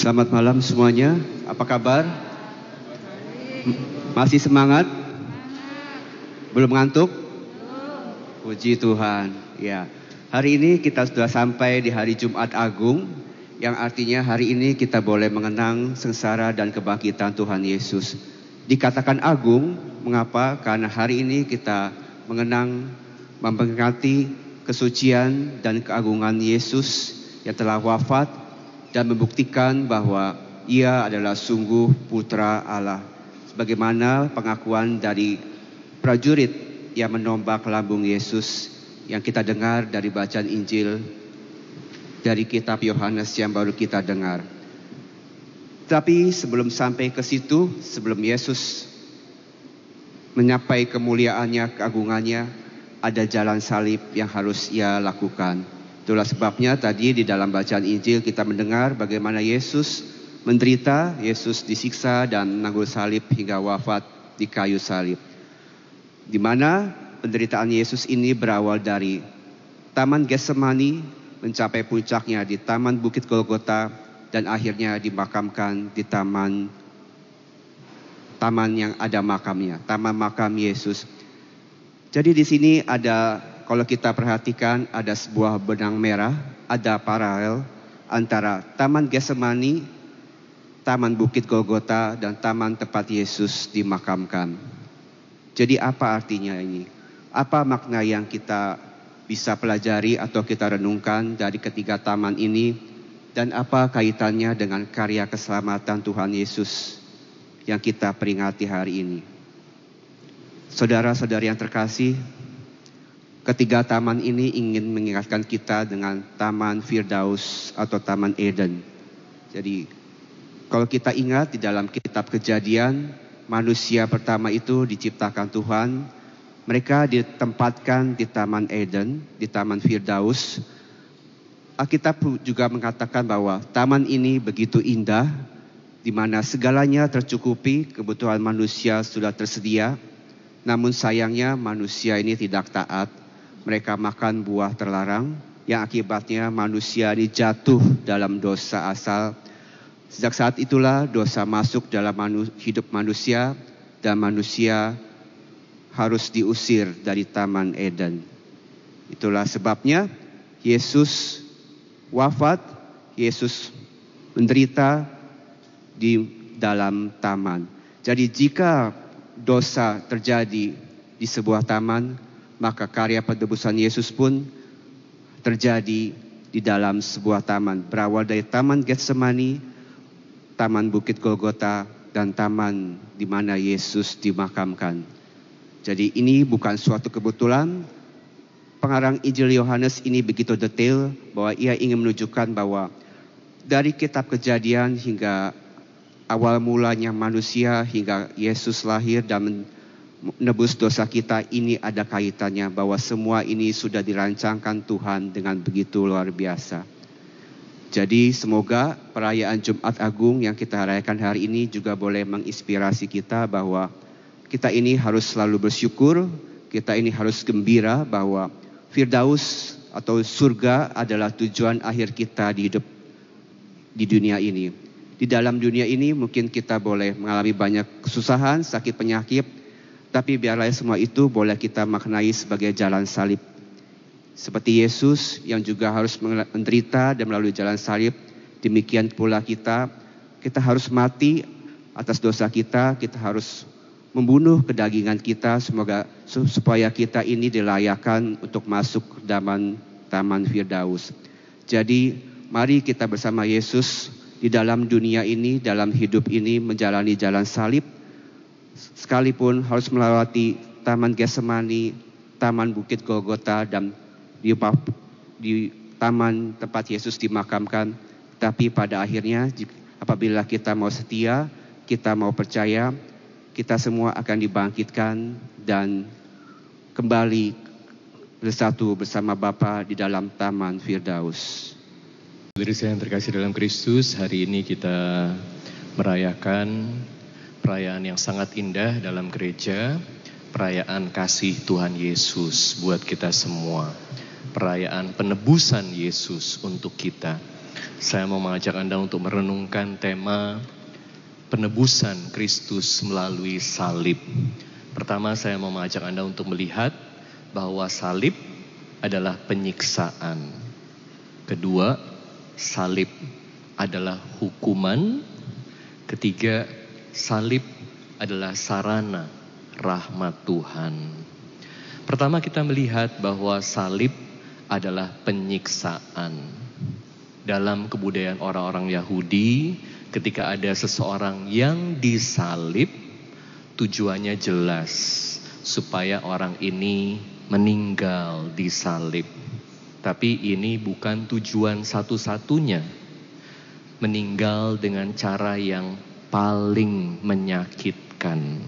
Selamat malam semuanya. Apa kabar? Masih semangat? Belum ngantuk? Puji Tuhan. Ya. Hari ini kita sudah sampai di hari Jumat Agung yang artinya hari ini kita boleh mengenang sengsara dan kebangkitan Tuhan Yesus. Dikatakan agung, mengapa? Karena hari ini kita mengenang memperingati kesucian dan keagungan Yesus yang telah wafat dan membuktikan bahwa ia adalah sungguh putra Allah. Sebagaimana pengakuan dari prajurit yang menombak lambung Yesus yang kita dengar dari bacaan Injil dari kitab Yohanes yang baru kita dengar. Tapi sebelum sampai ke situ, sebelum Yesus menyapai kemuliaannya, keagungannya, ada jalan salib yang harus ia lakukan. Itulah sebabnya tadi di dalam bacaan Injil kita mendengar bagaimana Yesus menderita, Yesus disiksa dan menanggung salib hingga wafat di kayu salib. Di mana penderitaan Yesus ini berawal dari Taman Getsemani mencapai puncaknya di Taman Bukit Golgota dan akhirnya dimakamkan di taman taman yang ada makamnya, taman makam Yesus. Jadi di sini ada kalau kita perhatikan ada sebuah benang merah, ada paralel antara Taman Getsemani, Taman Bukit Golgota, dan Taman tempat Yesus dimakamkan. Jadi apa artinya ini? Apa makna yang kita bisa pelajari atau kita renungkan dari ketiga taman ini dan apa kaitannya dengan karya keselamatan Tuhan Yesus yang kita peringati hari ini? Saudara-saudari yang terkasih, Ketiga taman ini ingin mengingatkan kita dengan Taman Firdaus atau Taman Eden. Jadi kalau kita ingat di dalam kitab kejadian, manusia pertama itu diciptakan Tuhan. Mereka ditempatkan di Taman Eden, di Taman Firdaus. Alkitab juga mengatakan bahwa taman ini begitu indah, di mana segalanya tercukupi, kebutuhan manusia sudah tersedia. Namun sayangnya manusia ini tidak taat mereka makan buah terlarang yang akibatnya manusia ini jatuh dalam dosa asal. Sejak saat itulah dosa masuk dalam manu hidup manusia dan manusia harus diusir dari Taman Eden. Itulah sebabnya Yesus wafat, Yesus menderita di dalam taman. Jadi jika dosa terjadi di sebuah taman, maka karya penebusan Yesus pun terjadi di dalam sebuah taman. Berawal dari Taman Getsemani, Taman Bukit Golgota, dan taman di mana Yesus dimakamkan. Jadi ini bukan suatu kebetulan. Pengarang Injil Yohanes ini begitu detail bahwa ia ingin menunjukkan bahwa dari kitab kejadian hingga awal mulanya manusia hingga Yesus lahir dan menebus dosa kita ini ada kaitannya bahwa semua ini sudah dirancangkan Tuhan dengan begitu luar biasa. Jadi semoga perayaan Jumat Agung yang kita rayakan hari ini juga boleh menginspirasi kita bahwa kita ini harus selalu bersyukur, kita ini harus gembira bahwa Firdaus atau surga adalah tujuan akhir kita di hidup di dunia ini. Di dalam dunia ini mungkin kita boleh mengalami banyak kesusahan, sakit penyakit, tapi biarlah semua itu boleh kita maknai sebagai jalan salib. Seperti Yesus yang juga harus menderita dan melalui jalan salib, demikian pula kita, kita harus mati atas dosa kita, kita harus membunuh kedagingan kita semoga supaya kita ini dilayakan untuk masuk ke dalam taman Firdaus. Jadi mari kita bersama Yesus di dalam dunia ini, dalam hidup ini menjalani jalan salib sekalipun harus melewati Taman Getsemani, Taman Bukit Golgota dan di, di taman tempat Yesus dimakamkan, tapi pada akhirnya apabila kita mau setia, kita mau percaya, kita semua akan dibangkitkan dan kembali bersatu bersama Bapa di dalam Taman Firdaus. Saudari saya yang terkasih dalam Kristus, hari ini kita merayakan perayaan yang sangat indah dalam gereja, perayaan kasih Tuhan Yesus buat kita semua, perayaan penebusan Yesus untuk kita. Saya mau mengajak Anda untuk merenungkan tema penebusan Kristus melalui salib. Pertama saya mau mengajak Anda untuk melihat bahwa salib adalah penyiksaan. Kedua, salib adalah hukuman. Ketiga, salib adalah sarana rahmat Tuhan. Pertama kita melihat bahwa salib adalah penyiksaan. Dalam kebudayaan orang-orang Yahudi, ketika ada seseorang yang disalib, tujuannya jelas supaya orang ini meninggal disalib. Tapi ini bukan tujuan satu-satunya. Meninggal dengan cara yang paling menyakitkan.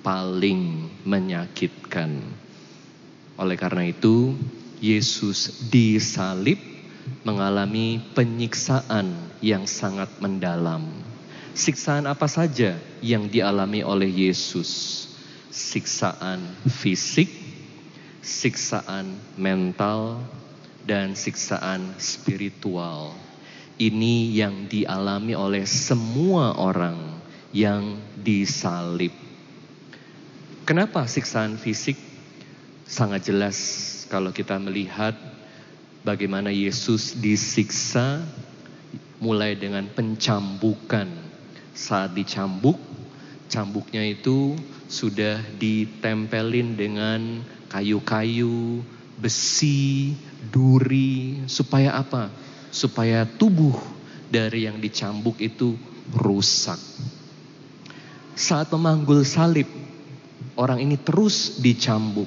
Paling menyakitkan. Oleh karena itu, Yesus disalib mengalami penyiksaan yang sangat mendalam. Siksaan apa saja yang dialami oleh Yesus? Siksaan fisik, siksaan mental, dan siksaan spiritual. Ini yang dialami oleh semua orang yang disalib. Kenapa siksaan fisik? Sangat jelas kalau kita melihat bagaimana Yesus disiksa mulai dengan pencambukan saat dicambuk, cambuknya itu sudah ditempelin dengan kayu-kayu, besi, duri, supaya apa? Supaya tubuh dari yang dicambuk itu rusak. Saat memanggul salib, orang ini terus dicambuk.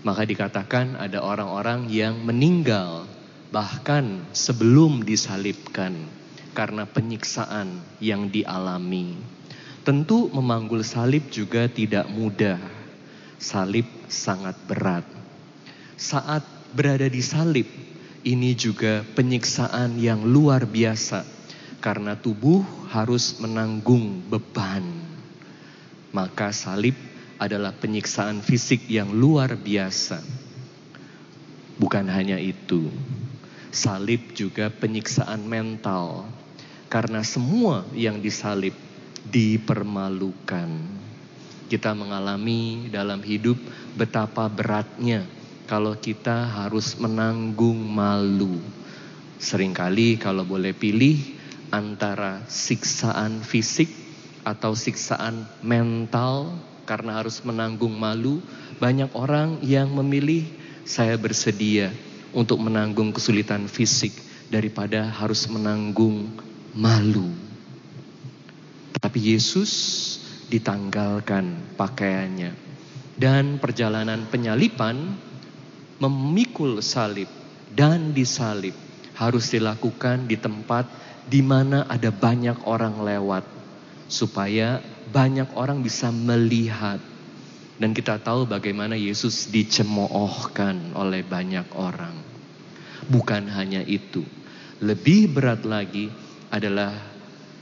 Maka dikatakan ada orang-orang yang meninggal bahkan sebelum disalibkan karena penyiksaan yang dialami. Tentu memanggul salib juga tidak mudah. Salib sangat berat. Saat berada di salib, ini juga penyiksaan yang luar biasa karena tubuh harus menanggung beban. Maka salib adalah penyiksaan fisik yang luar biasa. Bukan hanya itu, salib juga penyiksaan mental karena semua yang disalib dipermalukan. Kita mengalami dalam hidup betapa beratnya kalau kita harus menanggung malu. Seringkali kalau boleh pilih antara siksaan fisik atau siksaan mental karena harus menanggung malu, banyak orang yang memilih saya bersedia untuk menanggung kesulitan fisik daripada harus menanggung malu. Tapi Yesus ditanggalkan pakaiannya. Dan perjalanan penyalipan memikul salib dan disalib harus dilakukan di tempat di mana ada banyak orang lewat supaya banyak orang bisa melihat dan kita tahu bagaimana Yesus dicemoohkan oleh banyak orang. Bukan hanya itu, lebih berat lagi adalah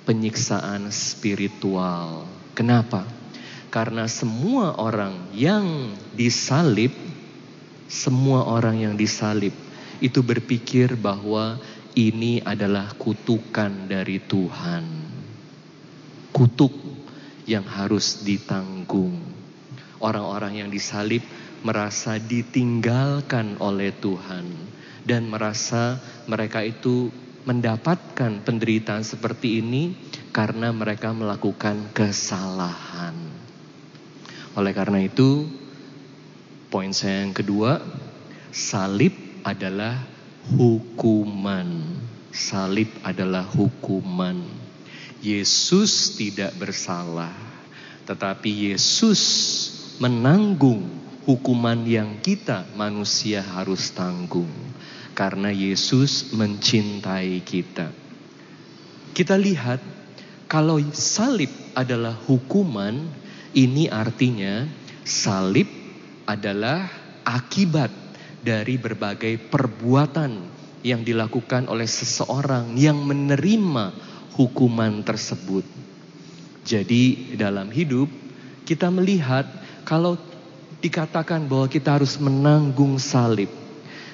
penyiksaan spiritual. Kenapa? Karena semua orang yang disalib, semua orang yang disalib itu berpikir bahwa ini adalah kutukan dari Tuhan. Kutuk yang harus ditanggung. Orang-orang yang disalib merasa ditinggalkan oleh Tuhan dan merasa mereka itu mendapatkan penderitaan seperti ini karena mereka melakukan kesalahan. Oleh karena itu, poin saya yang kedua, salib adalah hukuman. Salib adalah hukuman. Yesus tidak bersalah, tetapi Yesus menanggung hukuman yang kita manusia harus tanggung karena Yesus mencintai kita. Kita lihat kalau salib adalah hukuman, ini artinya salib adalah akibat dari berbagai perbuatan yang dilakukan oleh seseorang yang menerima hukuman tersebut. Jadi, dalam hidup kita melihat kalau dikatakan bahwa kita harus menanggung salib,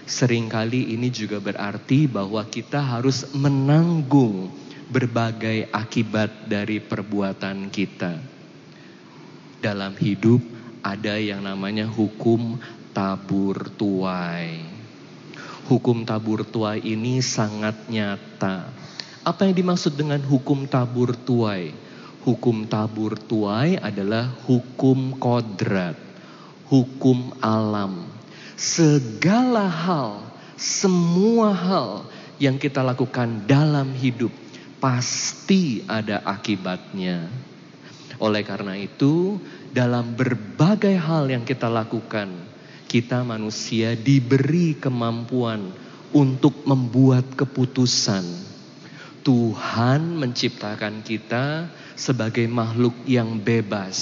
sering kali ini juga berarti bahwa kita harus menanggung berbagai akibat dari perbuatan kita. Dalam hidup ada yang namanya hukum tabur tuai. Hukum tabur tuai ini sangat nyata. Apa yang dimaksud dengan hukum tabur tuai? Hukum tabur tuai adalah hukum kodrat, hukum alam segala hal, semua hal yang kita lakukan dalam hidup pasti ada akibatnya. Oleh karena itu, dalam berbagai hal yang kita lakukan, kita manusia diberi kemampuan untuk membuat keputusan. Tuhan menciptakan kita sebagai makhluk yang bebas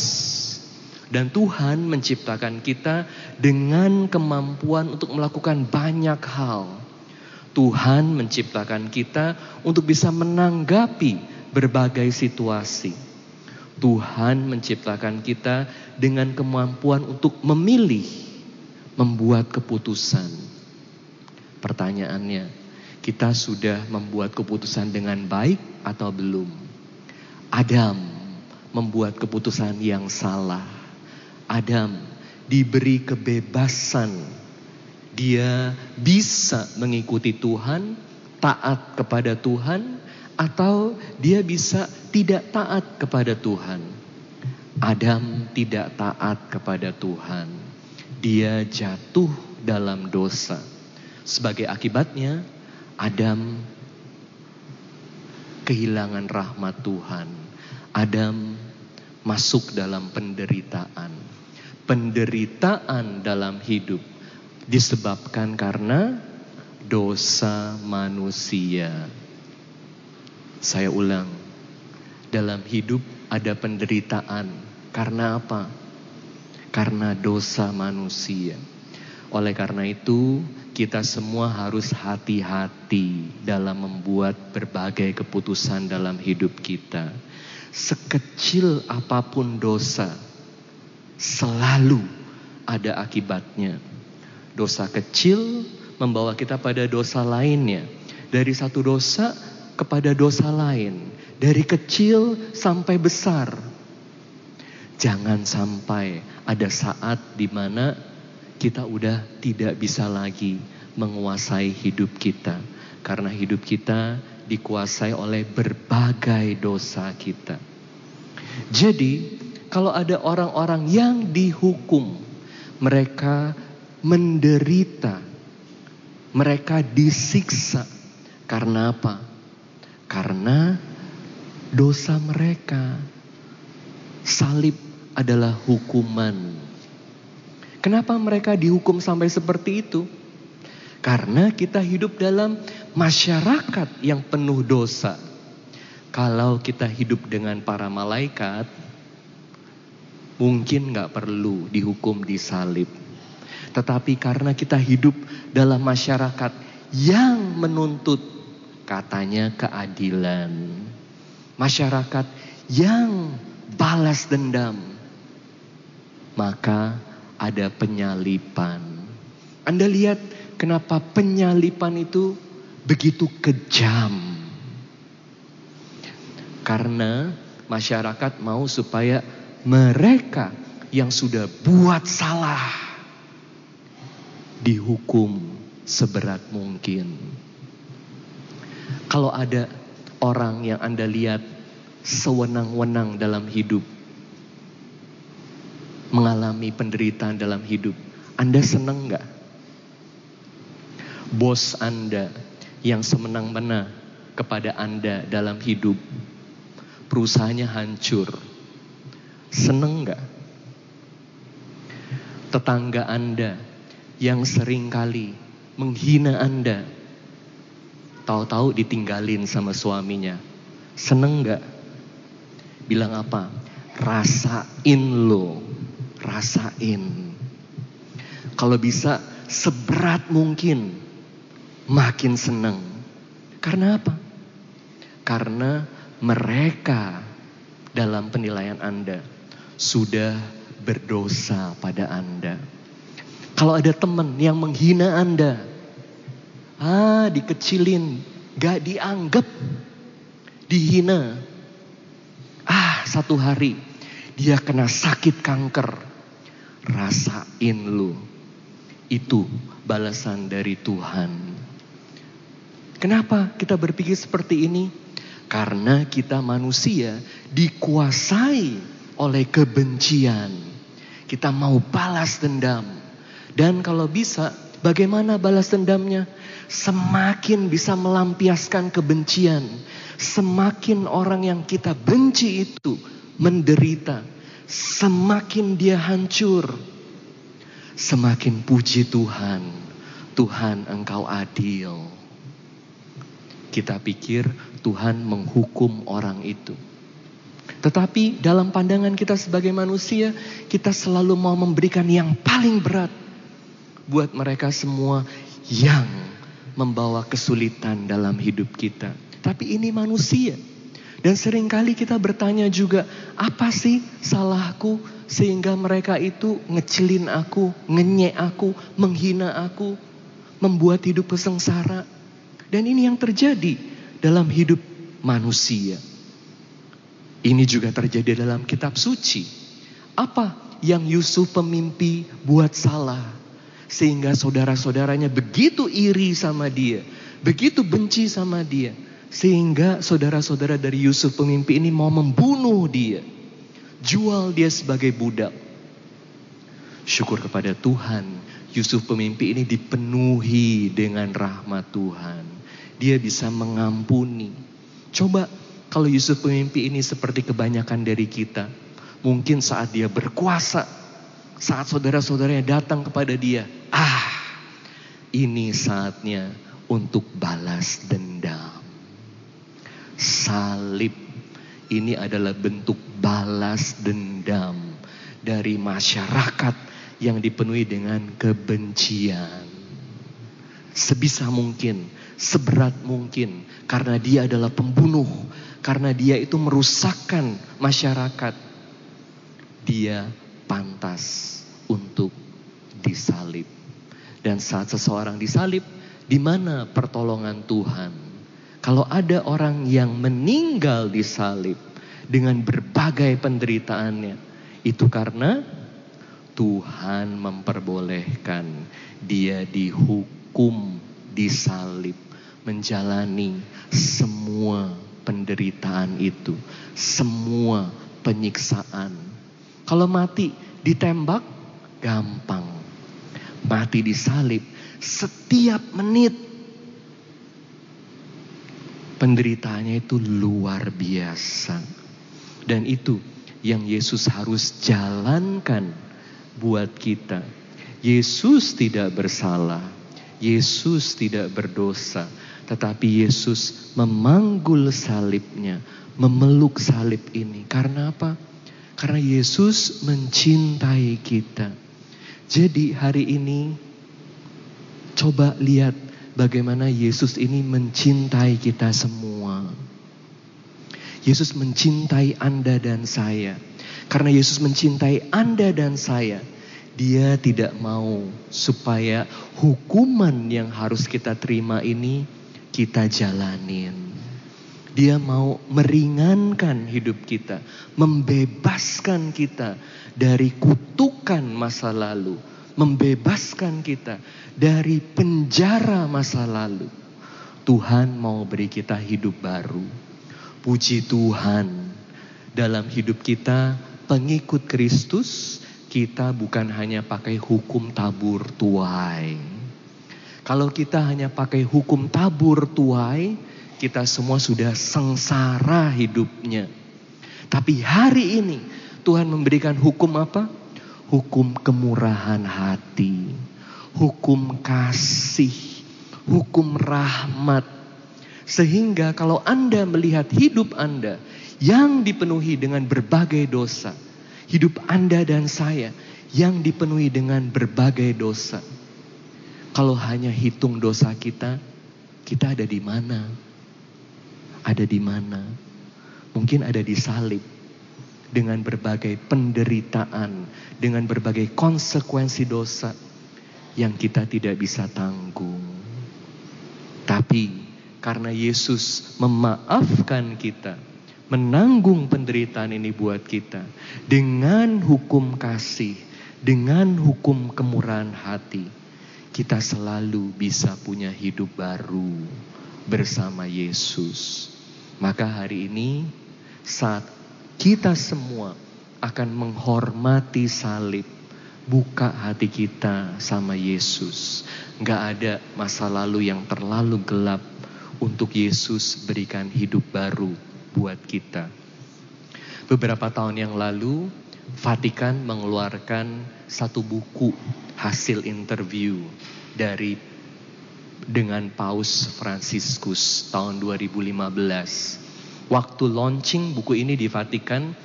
dan Tuhan menciptakan kita dengan kemampuan untuk melakukan banyak hal. Tuhan menciptakan kita untuk bisa menanggapi berbagai situasi. Tuhan menciptakan kita dengan kemampuan untuk memilih, membuat keputusan. Pertanyaannya, kita sudah membuat keputusan dengan baik atau belum? Adam membuat keputusan yang salah Adam diberi kebebasan. Dia bisa mengikuti Tuhan, taat kepada Tuhan, atau dia bisa tidak taat kepada Tuhan. Adam tidak taat kepada Tuhan. Dia jatuh dalam dosa. Sebagai akibatnya, Adam kehilangan rahmat Tuhan. Adam masuk dalam penderitaan penderitaan dalam hidup disebabkan karena dosa manusia. Saya ulang, dalam hidup ada penderitaan. Karena apa? Karena dosa manusia. Oleh karena itu, kita semua harus hati-hati dalam membuat berbagai keputusan dalam hidup kita. Sekecil apa pun dosa, selalu ada akibatnya. Dosa kecil membawa kita pada dosa lainnya. Dari satu dosa kepada dosa lain. Dari kecil sampai besar. Jangan sampai ada saat di mana kita udah tidak bisa lagi menguasai hidup kita. Karena hidup kita dikuasai oleh berbagai dosa kita. Jadi kalau ada orang-orang yang dihukum, mereka menderita, mereka disiksa. Karena apa? Karena dosa mereka. Salib adalah hukuman. Kenapa mereka dihukum sampai seperti itu? Karena kita hidup dalam masyarakat yang penuh dosa. Kalau kita hidup dengan para malaikat, mungkin nggak perlu dihukum di salib. Tetapi karena kita hidup dalam masyarakat yang menuntut katanya keadilan. Masyarakat yang balas dendam. Maka ada penyalipan. Anda lihat kenapa penyalipan itu begitu kejam. Karena masyarakat mau supaya mereka yang sudah buat salah dihukum seberat mungkin. Kalau ada orang yang Anda lihat sewenang-wenang dalam hidup, mengalami penderitaan dalam hidup, Anda senang nggak? Bos Anda yang semenang-mena kepada Anda dalam hidup, perusahaannya hancur, Seneng gak? Tetangga Anda yang sering kali menghina Anda. Tahu-tahu ditinggalin sama suaminya. Seneng gak? Bilang apa? Rasain lo. Rasain. Kalau bisa seberat mungkin. Makin seneng. Karena apa? Karena mereka dalam penilaian Anda sudah berdosa pada Anda. Kalau ada teman yang menghina Anda, Ah, dikecilin, gak dianggap, dihina. Ah, satu hari dia kena sakit kanker. Rasain lu. Itu balasan dari Tuhan. Kenapa kita berpikir seperti ini? Karena kita manusia dikuasai oleh kebencian. Kita mau balas dendam. Dan kalau bisa, bagaimana balas dendamnya? Semakin bisa melampiaskan kebencian, semakin orang yang kita benci itu menderita, semakin dia hancur. Semakin puji Tuhan, Tuhan engkau adil. Kita pikir Tuhan menghukum orang itu. Tetapi dalam pandangan kita sebagai manusia, kita selalu mau memberikan yang paling berat buat mereka semua yang membawa kesulitan dalam hidup kita. Tapi ini manusia. Dan sering kali kita bertanya juga, apa sih salahku sehingga mereka itu ngecilin aku, ngenyek aku, menghina aku, membuat hidup sengsara. Dan ini yang terjadi dalam hidup manusia. Ini juga terjadi dalam kitab suci. Apa yang Yusuf pemimpi buat salah? Sehingga saudara-saudaranya begitu iri sama dia. Begitu benci sama dia sehingga saudara-saudara dari Yusuf pemimpi ini mau membunuh dia. Jual dia sebagai budak. Syukur kepada Tuhan, Yusuf pemimpi ini dipenuhi dengan rahmat Tuhan. Dia bisa mengampuni. Coba kalau Yusuf pemimpi ini seperti kebanyakan dari kita. Mungkin saat dia berkuasa, saat saudara-saudaranya datang kepada dia. Ah, ini saatnya untuk balas dendam salib ini adalah bentuk balas dendam dari masyarakat yang dipenuhi dengan kebencian. Sebisa mungkin, seberat mungkin, karena dia adalah pembunuh, karena dia itu merusakkan masyarakat. Dia pantas untuk disalib. Dan saat seseorang disalib, di mana pertolongan Tuhan? Kalau ada orang yang meninggal di salib dengan berbagai penderitaannya, itu karena Tuhan memperbolehkan dia dihukum di salib, menjalani semua penderitaan itu, semua penyiksaan. Kalau mati ditembak gampang. Mati di salib setiap menit penderitaannya itu luar biasa. Dan itu yang Yesus harus jalankan buat kita. Yesus tidak bersalah, Yesus tidak berdosa, tetapi Yesus memanggul salibnya, memeluk salib ini. Karena apa? Karena Yesus mencintai kita. Jadi hari ini coba lihat bagaimana Yesus ini mencintai kita semua. Yesus mencintai Anda dan saya. Karena Yesus mencintai Anda dan saya, Dia tidak mau supaya hukuman yang harus kita terima ini kita jalanin. Dia mau meringankan hidup kita, membebaskan kita dari kutukan masa lalu, membebaskan kita dari penjara masa lalu. Tuhan mau beri kita hidup baru. Puji Tuhan, dalam hidup kita pengikut Kristus, kita bukan hanya pakai hukum tabur tuai. Kalau kita hanya pakai hukum tabur tuai, kita semua sudah sengsara hidupnya. Tapi hari ini Tuhan memberikan hukum apa? hukum kemurahan hati, hukum kasih, hukum rahmat. Sehingga kalau Anda melihat hidup Anda yang dipenuhi dengan berbagai dosa, hidup Anda dan saya yang dipenuhi dengan berbagai dosa. Kalau hanya hitung dosa kita, kita ada di mana? Ada di mana? Mungkin ada di salib. Dengan berbagai penderitaan, dengan berbagai konsekuensi dosa. Yang kita tidak bisa tanggung. Tapi karena Yesus memaafkan kita, menanggung penderitaan ini buat kita. Dengan hukum kasih, dengan hukum kemurahan hati, kita selalu bisa punya hidup baru. Bersama Yesus. Maka hari ini saat kita semua akan menghormati salib, buka hati kita sama Yesus. Gak ada masa lalu yang terlalu gelap untuk Yesus berikan hidup baru buat kita. Beberapa tahun yang lalu, Vatikan mengeluarkan satu buku hasil interview dari dengan Paus Fransiskus tahun 2015. Waktu launching buku ini di Vatikan,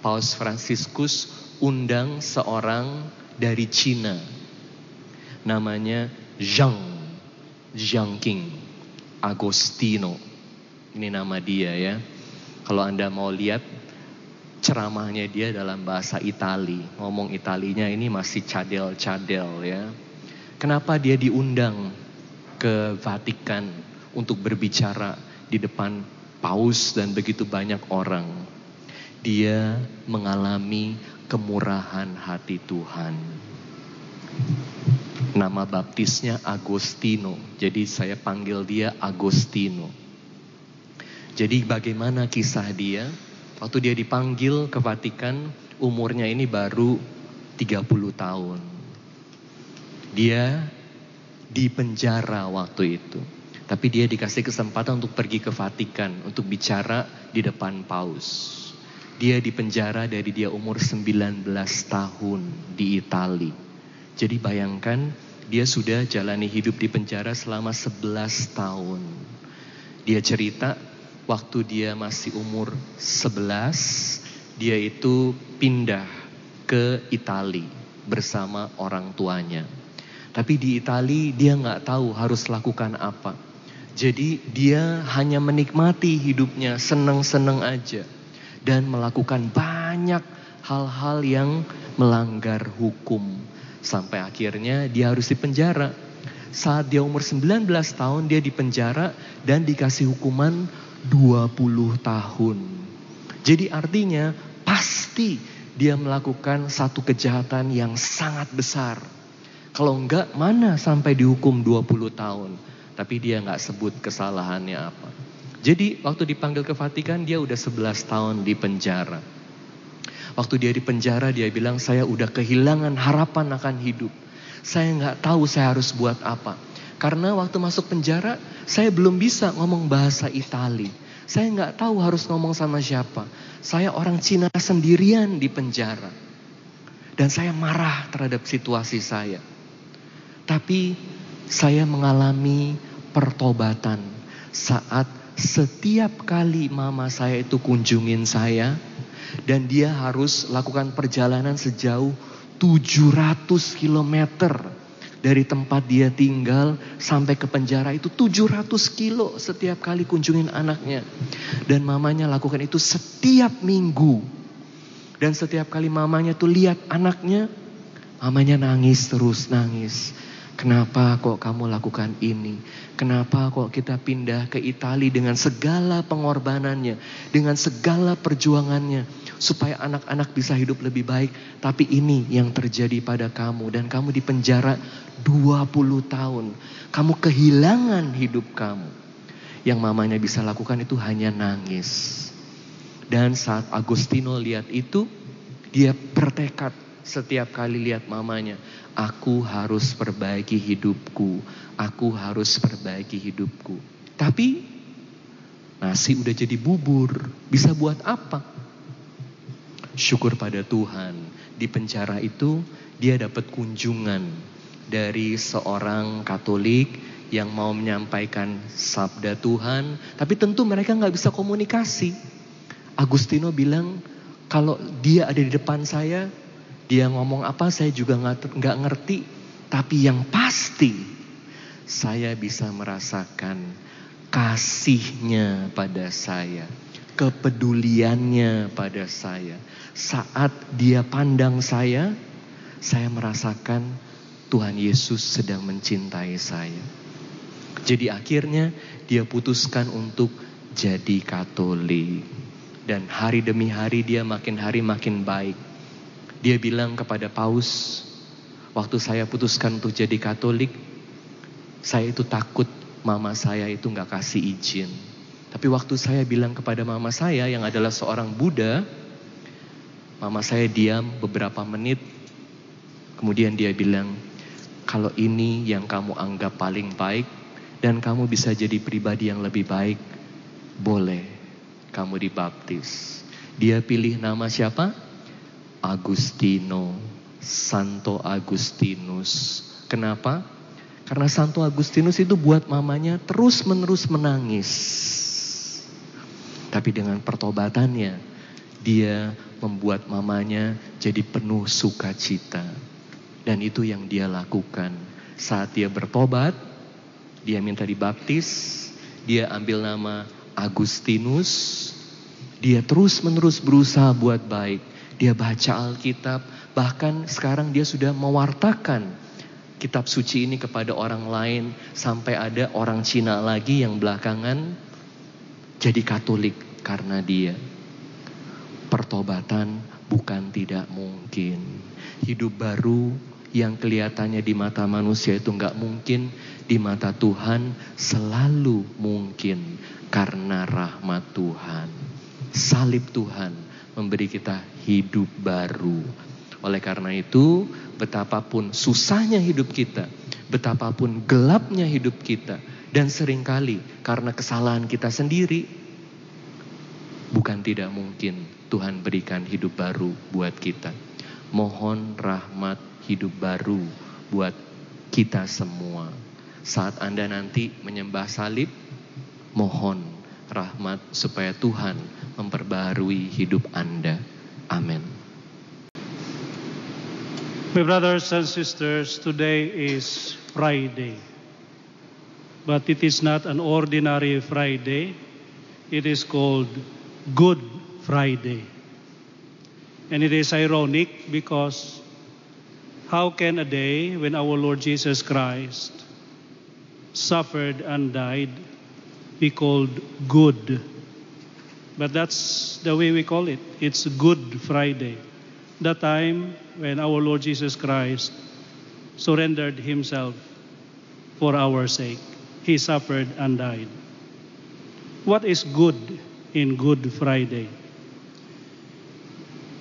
Paus Fransiskus undang seorang dari Cina. Namanya Zhang, Zhang King, Agostino. Ini nama dia ya. Kalau Anda mau lihat ceramahnya dia dalam bahasa Itali. Ngomong Italinya ini masih cadel-cadel ya. Kenapa dia diundang ke Vatikan untuk berbicara di depan paus dan begitu banyak orang? Dia mengalami kemurahan hati Tuhan. Nama baptisnya Agostino. Jadi saya panggil dia Agostino. Jadi bagaimana kisah dia? Waktu dia dipanggil ke Vatikan, umurnya ini baru 30 tahun. Dia di penjara waktu itu. Tapi dia dikasih kesempatan untuk pergi ke Vatikan untuk bicara di depan paus. Dia di penjara dari dia umur 19 tahun di Itali. Jadi bayangkan dia sudah jalani hidup di penjara selama 11 tahun. Dia cerita waktu dia masih umur 11, dia itu pindah ke Itali bersama orang tuanya. Tapi di Itali dia nggak tahu harus lakukan apa. Jadi dia hanya menikmati hidupnya, seneng-seneng aja. Dan melakukan banyak hal-hal yang melanggar hukum. Sampai akhirnya dia harus dipenjara. Saat dia umur 19 tahun dia dipenjara dan dikasih hukuman 20 tahun. Jadi artinya pasti dia melakukan satu kejahatan yang sangat besar. Kalau enggak mana sampai dihukum 20 tahun. Tapi dia enggak sebut kesalahannya apa. Jadi waktu dipanggil ke Vatikan dia udah 11 tahun di penjara. Waktu dia di penjara dia bilang saya udah kehilangan harapan akan hidup. Saya nggak tahu saya harus buat apa. Karena waktu masuk penjara, saya belum bisa ngomong bahasa Itali. Saya nggak tahu harus ngomong sama siapa. Saya orang Cina sendirian di penjara. Dan saya marah terhadap situasi saya. Tapi saya mengalami pertobatan saat setiap kali mama saya itu kunjungin saya dan dia harus lakukan perjalanan sejauh 700 kilometer dari tempat dia tinggal sampai ke penjara itu 700 kilo setiap kali kunjungin anaknya. Dan mamanya lakukan itu setiap minggu. Dan setiap kali mamanya tuh lihat anaknya, mamanya nangis terus nangis. Kenapa kok kamu lakukan ini? Kenapa kok kita pindah ke Italia dengan segala pengorbanannya, dengan segala perjuangannya, supaya anak-anak bisa hidup lebih baik. Tapi ini yang terjadi pada kamu dan kamu di penjara 20 tahun. Kamu kehilangan hidup kamu. Yang mamanya bisa lakukan itu hanya nangis. Dan saat Agustino lihat itu, dia bertekad setiap kali lihat mamanya. Aku harus perbaiki hidupku. Aku harus perbaiki hidupku. Tapi nasi udah jadi bubur. Bisa buat apa? Syukur pada Tuhan. Di penjara itu dia dapat kunjungan dari seorang Katolik yang mau menyampaikan sabda Tuhan, tapi tentu mereka nggak bisa komunikasi. Agustino bilang, kalau dia ada di depan saya, dia ngomong apa saya juga nggak ngerti, tapi yang pasti saya bisa merasakan kasihnya pada saya, kepeduliannya pada saya. Saat dia pandang saya, saya merasakan Tuhan Yesus sedang mencintai saya. Jadi akhirnya dia putuskan untuk jadi Katolik. Dan hari demi hari dia makin hari makin baik. Dia bilang kepada Paus, waktu saya putuskan untuk jadi Katolik, saya itu takut mama saya itu nggak kasih izin. Tapi waktu saya bilang kepada mama saya yang adalah seorang Buddha, mama saya diam beberapa menit. Kemudian dia bilang, kalau ini yang kamu anggap paling baik dan kamu bisa jadi pribadi yang lebih baik, boleh kamu dibaptis. Dia pilih nama siapa? Agustino, Santo Agustinus. Kenapa? Karena Santo Agustinus itu buat mamanya terus-menerus menangis. Tapi dengan pertobatannya, dia membuat mamanya jadi penuh sukacita. Dan itu yang dia lakukan. Saat dia bertobat, dia minta dibaptis, dia ambil nama Agustinus. Dia terus-menerus berusaha buat baik. Dia baca Alkitab, bahkan sekarang dia sudah mewartakan kitab suci ini kepada orang lain sampai ada orang Cina lagi yang belakangan jadi Katolik karena dia. Pertobatan bukan tidak mungkin. Hidup baru yang kelihatannya di mata manusia itu nggak mungkin, di mata Tuhan selalu mungkin karena rahmat Tuhan. Salib Tuhan memberi kita hidup baru. Oleh karena itu, betapapun susahnya hidup kita, betapapun gelapnya hidup kita, dan sering kali karena kesalahan kita sendiri, bukan tidak mungkin Tuhan berikan hidup baru buat kita. Mohon rahmat hidup baru buat kita semua. Saat Anda nanti menyembah salib, mohon rahmat supaya Tuhan memperbarui hidup Anda. Amin. My brothers and sisters, today is Friday. But it is not an ordinary Friday. It is called Good Friday. And it is ironic because how can a day when our Lord Jesus Christ suffered and died be called good? But that's the way we call it. It's Good Friday. The time when our Lord Jesus Christ surrendered himself for our sake. He suffered and died. What is good in Good Friday?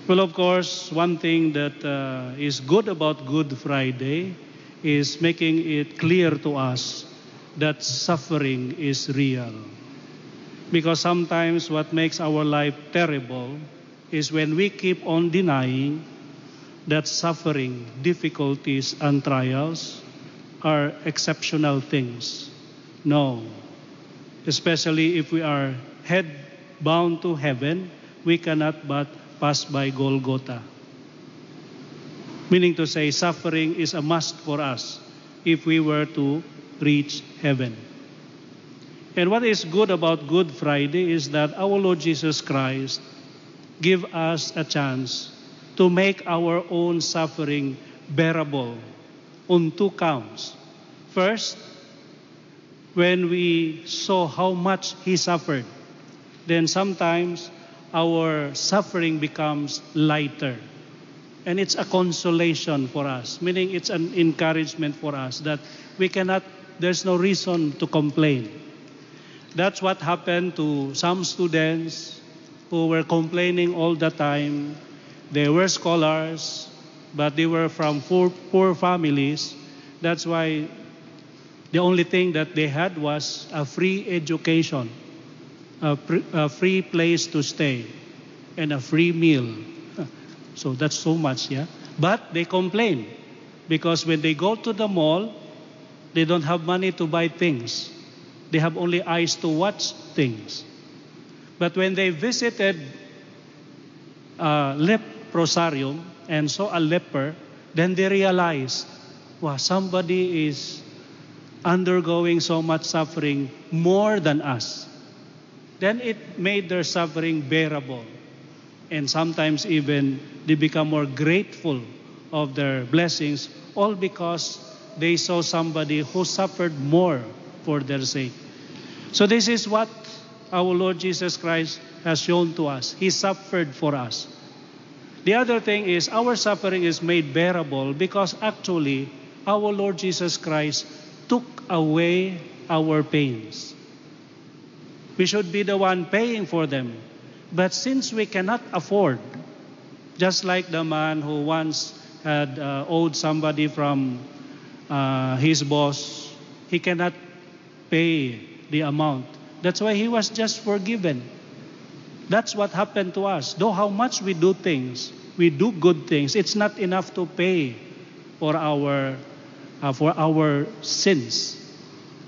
Well, of course, one thing that uh, is good about Good Friday is making it clear to us that suffering is real. Because sometimes what makes our life terrible is when we keep on denying that suffering, difficulties, and trials are exceptional things. No. Especially if we are head bound to heaven, we cannot but pass by Golgotha. Meaning to say, suffering is a must for us if we were to reach heaven. And what is good about Good Friday is that our Lord Jesus Christ give us a chance to make our own suffering bearable on two counts. First, when we saw how much he suffered, then sometimes our suffering becomes lighter. And it's a consolation for us, meaning it's an encouragement for us that we cannot, there's no reason to complain. That's what happened to some students who were complaining all the time. They were scholars, but they were from poor, poor families. That's why the only thing that they had was a free education, a, a free place to stay, and a free meal. So that's so much, yeah. But they complain because when they go to the mall, they don't have money to buy things. They have only eyes to watch things. But when they visited uh, a leprosarium and saw a leper, then they realized, wow, somebody is undergoing so much suffering more than us. Then it made their suffering bearable. And sometimes even they become more grateful of their blessings, all because they saw somebody who suffered more for their sake. So this is what our Lord Jesus Christ has shown to us. He suffered for us. The other thing is our suffering is made bearable because actually our Lord Jesus Christ took away our pains. We should be the one paying for them. But since we cannot afford, just like the man who once had uh, owed somebody from uh, his boss, he cannot pay the amount. That's why he was just forgiven. That's what happened to us. Though how much we do things, we do good things, it's not enough to pay for our uh, for our sins.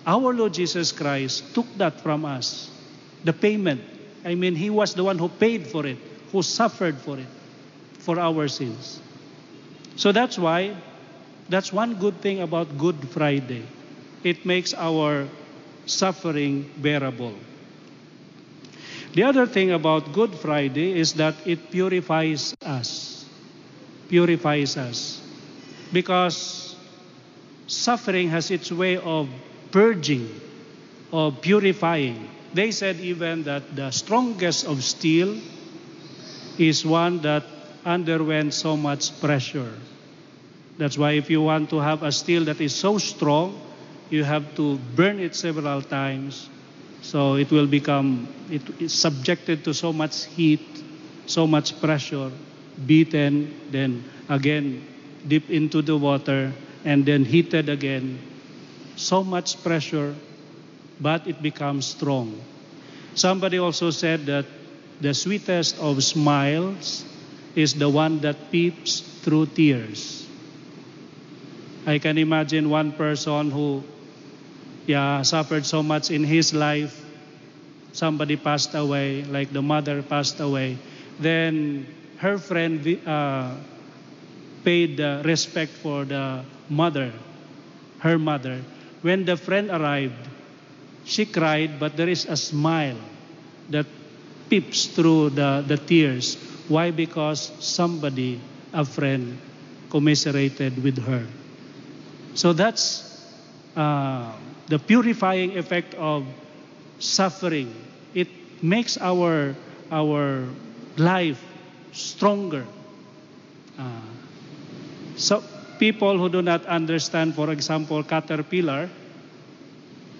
Our Lord Jesus Christ took that from us. The payment. I mean, He was the one who paid for it, who suffered for it, for our sins. So that's why, that's one good thing about Good Friday. It makes our suffering bearable. The other thing about Good Friday is that it purifies us. Purifies us. Because suffering has its way of purging, of purifying. They said even that the strongest of steel is one that underwent so much pressure. That's why if you want to have a steel that is so strong, you have to burn it several times. So it will become, it is subjected to so much heat, so much pressure, beaten, then again dip into the water, and then heated again. So much pressure, but it becomes strong. Somebody also said that the sweetest of smiles is the one that peeps through tears. I can imagine one person who yeah, suffered so much in his life. Somebody passed away, like the mother passed away. Then her friend uh, paid uh, respect for the mother, her mother. When the friend arrived, she cried, but there is a smile that peeps through the, the tears. Why? Because somebody, a friend, commiserated with her. So that's uh, the purifying effect of suffering. It makes our our life stronger. Uh, so people who do not understand, for example, caterpillar,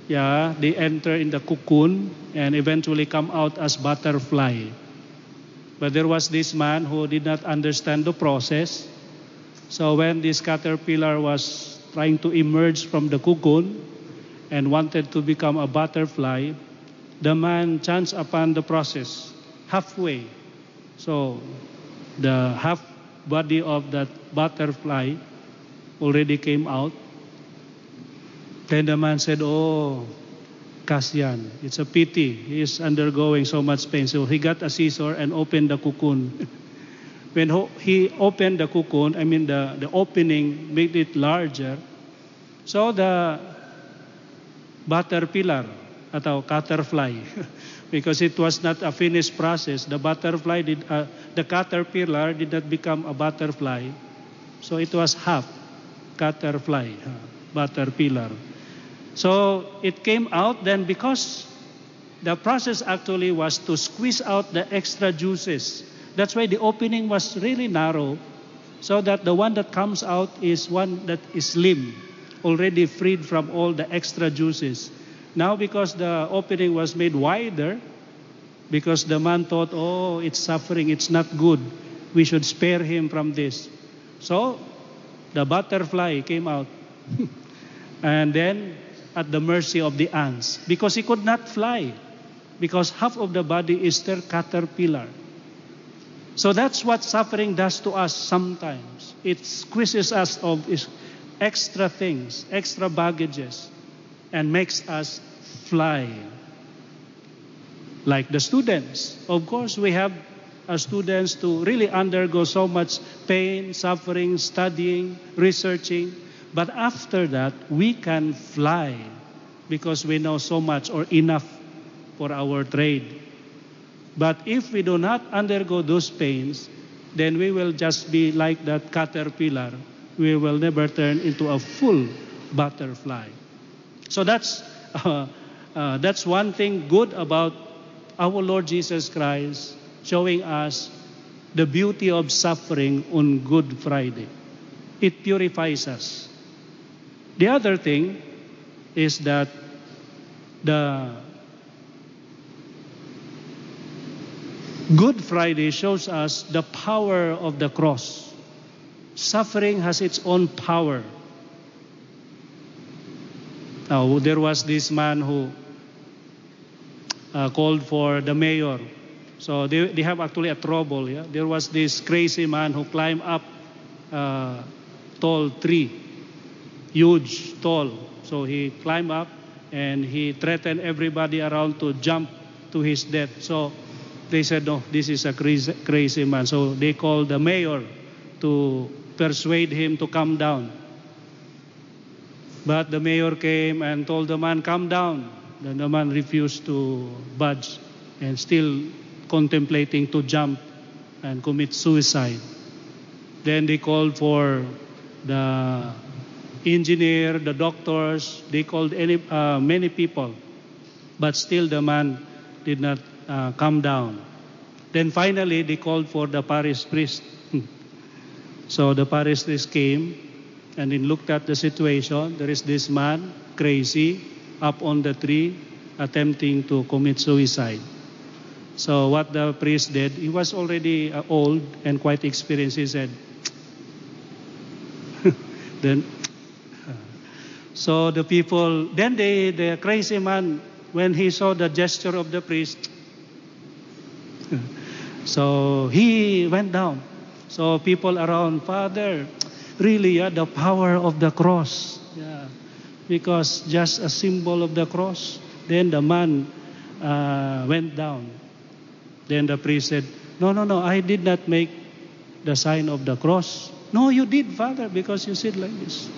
yeah, they enter in the cocoon and eventually come out as butterfly. But there was this man who did not understand the process. So when this caterpillar was trying to emerge from the cocoon and wanted to become a butterfly, the man chanced upon the process halfway. So the half body of that butterfly already came out. Then the man said, Oh, Kasian, it's a pity. He is undergoing so much pain. So he got a scissor and opened the cocoon. when he opened the cocoon, I mean the, the opening made it larger. So the butterpillar atau caterpillar because it was not a finished process. The butterfly did, uh, the caterpillar did not become a butterfly. So it was half caterpillar, uh, butterpillar. So it came out then because the process actually was to squeeze out the extra juices. That's why the opening was really narrow so that the one that comes out is one that is slim, already freed from all the extra juices. Now because the opening was made wider, because the man thought, oh, it's suffering, it's not good. We should spare him from this. So the butterfly came out. and then at the mercy of the ants because he could not fly because half of the body is their caterpillar. So that's what suffering does to us sometimes. It squeezes us of extra things, extra baggages, and makes us fly. Like the students. Of course, we have uh, students to really undergo so much pain, suffering, studying, researching. But after that, we can fly because we know so much or enough for our trade. But if we do not undergo those pains, then we will just be like that caterpillar. We will never turn into a full butterfly. So that's uh, uh, that's one thing good about our Lord Jesus Christ showing us the beauty of suffering on Good Friday. It purifies us. The other thing is that the Good Friday shows us the power of the cross. Suffering has its own power. Now, there was this man who uh, called for the mayor. So they, they have actually a trouble. Yeah? There was this crazy man who climbed up a tall tree, huge, tall. So he climbed up and he threatened everybody around to jump to his death. So they said, no, this is a crazy, crazy man. So they called the mayor to persuade him to come down. But the mayor came and told the man, come down. Then the man refused to budge and still contemplating to jump and commit suicide. Then they called for the engineer, the doctors, they called any, uh, many people. But still the man did not uh, come down. Then finally they called for the parish priest. so the parish priest came and he looked at the situation. There is this man, crazy, up on the tree, attempting to commit suicide. So what the priest did, he was already uh, old and quite experienced. He said, then, so the people, then they, the crazy man, when he saw the gesture of the priest, so he went down. So people around, Father, really, yeah, the power of the cross. Yeah. Because just a symbol of the cross. Then the man uh, went down. Then the priest said, No, no, no, I did not make the sign of the cross. No, you did, Father, because you said like this.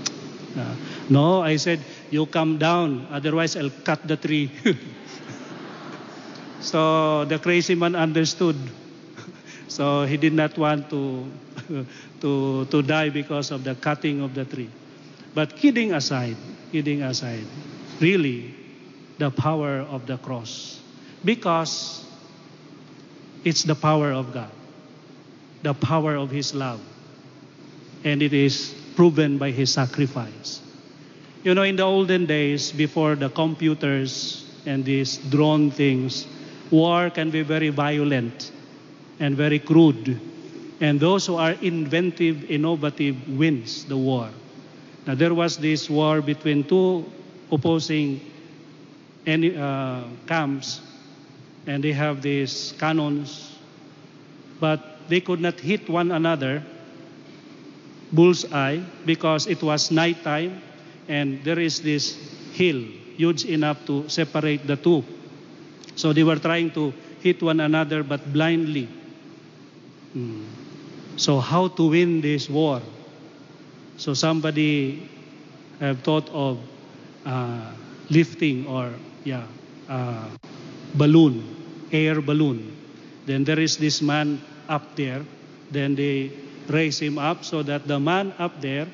Uh, no, I said, You come down, otherwise I'll cut the tree. so the crazy man understood. so he did not want to, to, to die because of the cutting of the tree. But kidding aside, kidding aside, really, the power of the cross. Because it's the power of God, the power of His love. And it is proven by His sacrifice. You know, in the olden days, before the computers and these drone things, war can be very violent and very crude. And those who are inventive, innovative wins the war. Now there was this war between two opposing any, uh, camps, and they have these cannons, but they could not hit one another bullseye because it was nighttime, and there is this hill huge enough to separate the two. So they were trying to hit one another, but blindly. Hmm. So how to win this war? So somebody have thought of uh, lifting or yeah, uh, balloon, air balloon. Then there is this man up there. Then they raise him up so that the man up there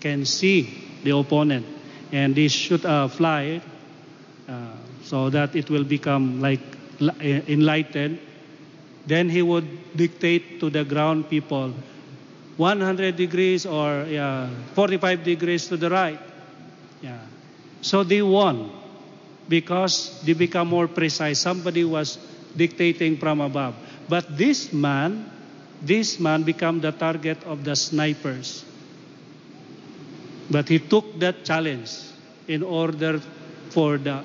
can see the opponent, and they should uh, fly so that it will become like eh, enlightened. Then he would dictate to the ground people 100 degrees or yeah, 45 degrees to the right. Yeah. So they won because they become more precise. Somebody was dictating from above. But this man, this man became the target of the snipers. But he took that challenge in order for the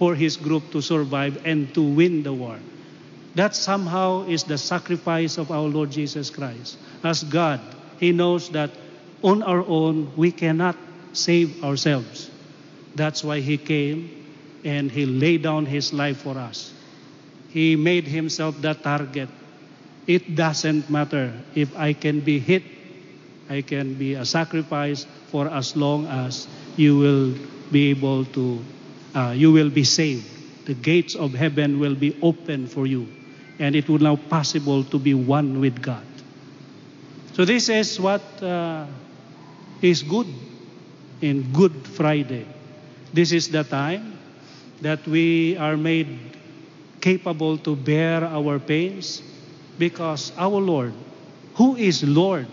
for his group to survive and to win the war. That somehow is the sacrifice of our Lord Jesus Christ. As God, He knows that on our own we cannot save ourselves. That's why He came and He laid down His life for us. He made Himself the target. It doesn't matter if I can be hit, I can be a sacrifice for as long as you will be able to, uh, you will be saved. The gates of heaven will be open for you, and it will now possible to be one with God. So this is what uh, is good in Good Friday. This is the time that we are made capable to bear our pains because our Lord, who is Lord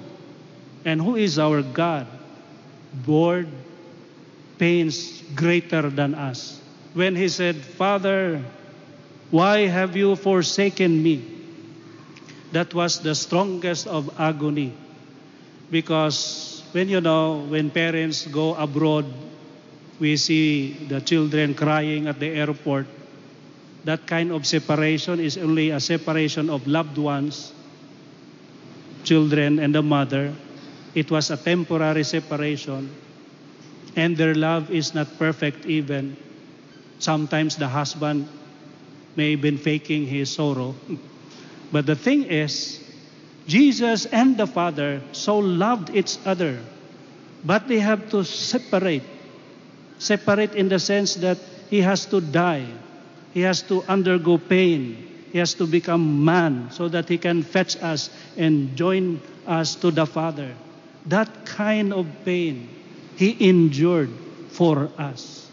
and who is our God, bore pains greater than us. When he said, Father, why have you forsaken me? That was the strongest of agony. Because when you know, when parents go abroad, we see the children crying at the airport. That kind of separation is only a separation of loved ones, children, and the mother. It was a temporary separation, and their love is not perfect even. Sometimes the husband may have been faking his sorrow. But the thing is, Jesus and the Father so loved each other, but they have to separate. Separate in the sense that he has to die, he has to undergo pain, he has to become man so that he can fetch us and join us to the Father. That kind of pain he endured for us.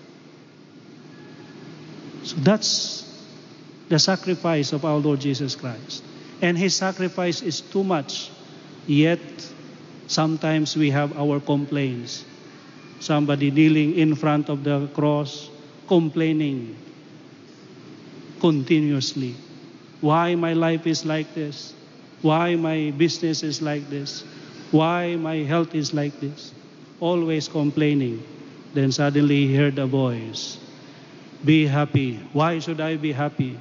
So that's the sacrifice of our Lord Jesus Christ. And his sacrifice is too much, yet sometimes we have our complaints. Somebody kneeling in front of the cross, complaining continuously. Why my life is like this? Why my business is like this? Why my health is like this? Always complaining. Then suddenly he heard a voice. Be happy. Why should I be happy?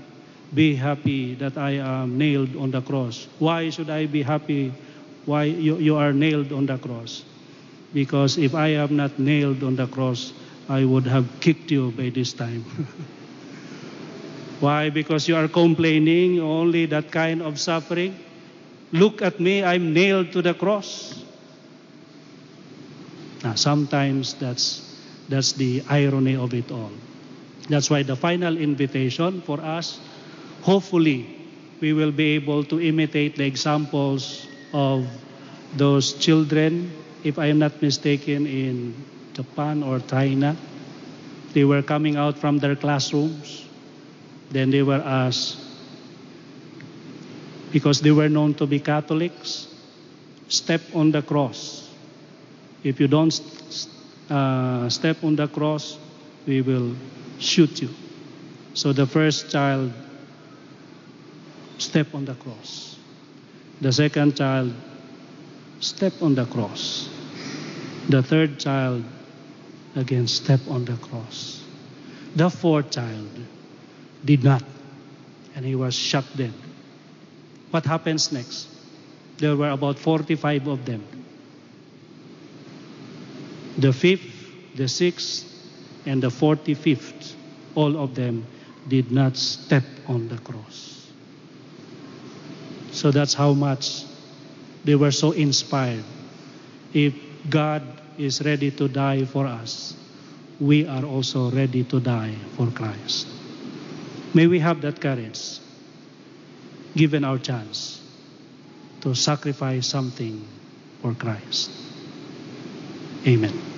Be happy that I am nailed on the cross. Why should I be happy? Why you, you are nailed on the cross? Because if I am not nailed on the cross, I would have kicked you by this time. Why? Because you are complaining only that kind of suffering. Look at me, I'm nailed to the cross. Now, sometimes that's that's the irony of it all. That's why the final invitation for us hopefully we will be able to imitate the examples of those children, if I am not mistaken, in Japan or China. They were coming out from their classrooms. Then they were asked, because they were known to be Catholics, step on the cross. If you don't uh, step on the cross, we will shoot you. So the first child step on the cross. The second child, step on the cross. The third child, again, step on the cross. The fourth child did not, and he was shot dead. What happens next? There were about 45 of them. The fifth, the sixth, and the 45th, all of them did not step on the cross. So that's how much they were so inspired. If God is ready to die for us, we are also ready to die for Christ. May we have that courage, given our chance, to sacrifice something for Christ. Amen.